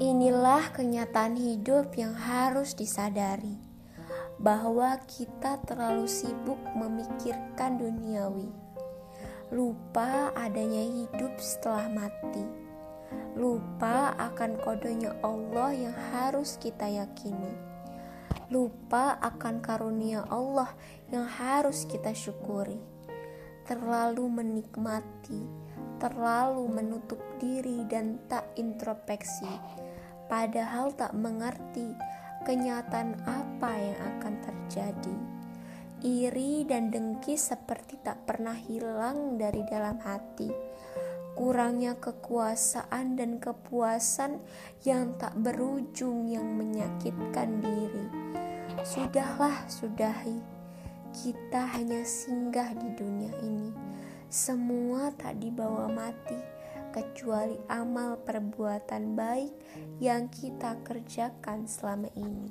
Inilah kenyataan hidup yang harus disadari bahwa kita terlalu sibuk memikirkan duniawi. Lupa adanya hidup setelah mati. Lupa akan kodenya Allah yang harus kita yakini. Lupa akan karunia Allah yang harus kita syukuri. Terlalu menikmati, terlalu menutup diri dan tak introspeksi, padahal tak mengerti kenyataan apa yang akan terjadi. Iri dan dengki seperti tak pernah hilang dari dalam hati. Kurangnya kekuasaan dan kepuasan yang tak berujung yang menyakitkan diri. Sudahlah, sudahi. Kita hanya singgah di dunia ini. Semua tak dibawa mati kecuali amal perbuatan baik yang kita kerjakan selama ini.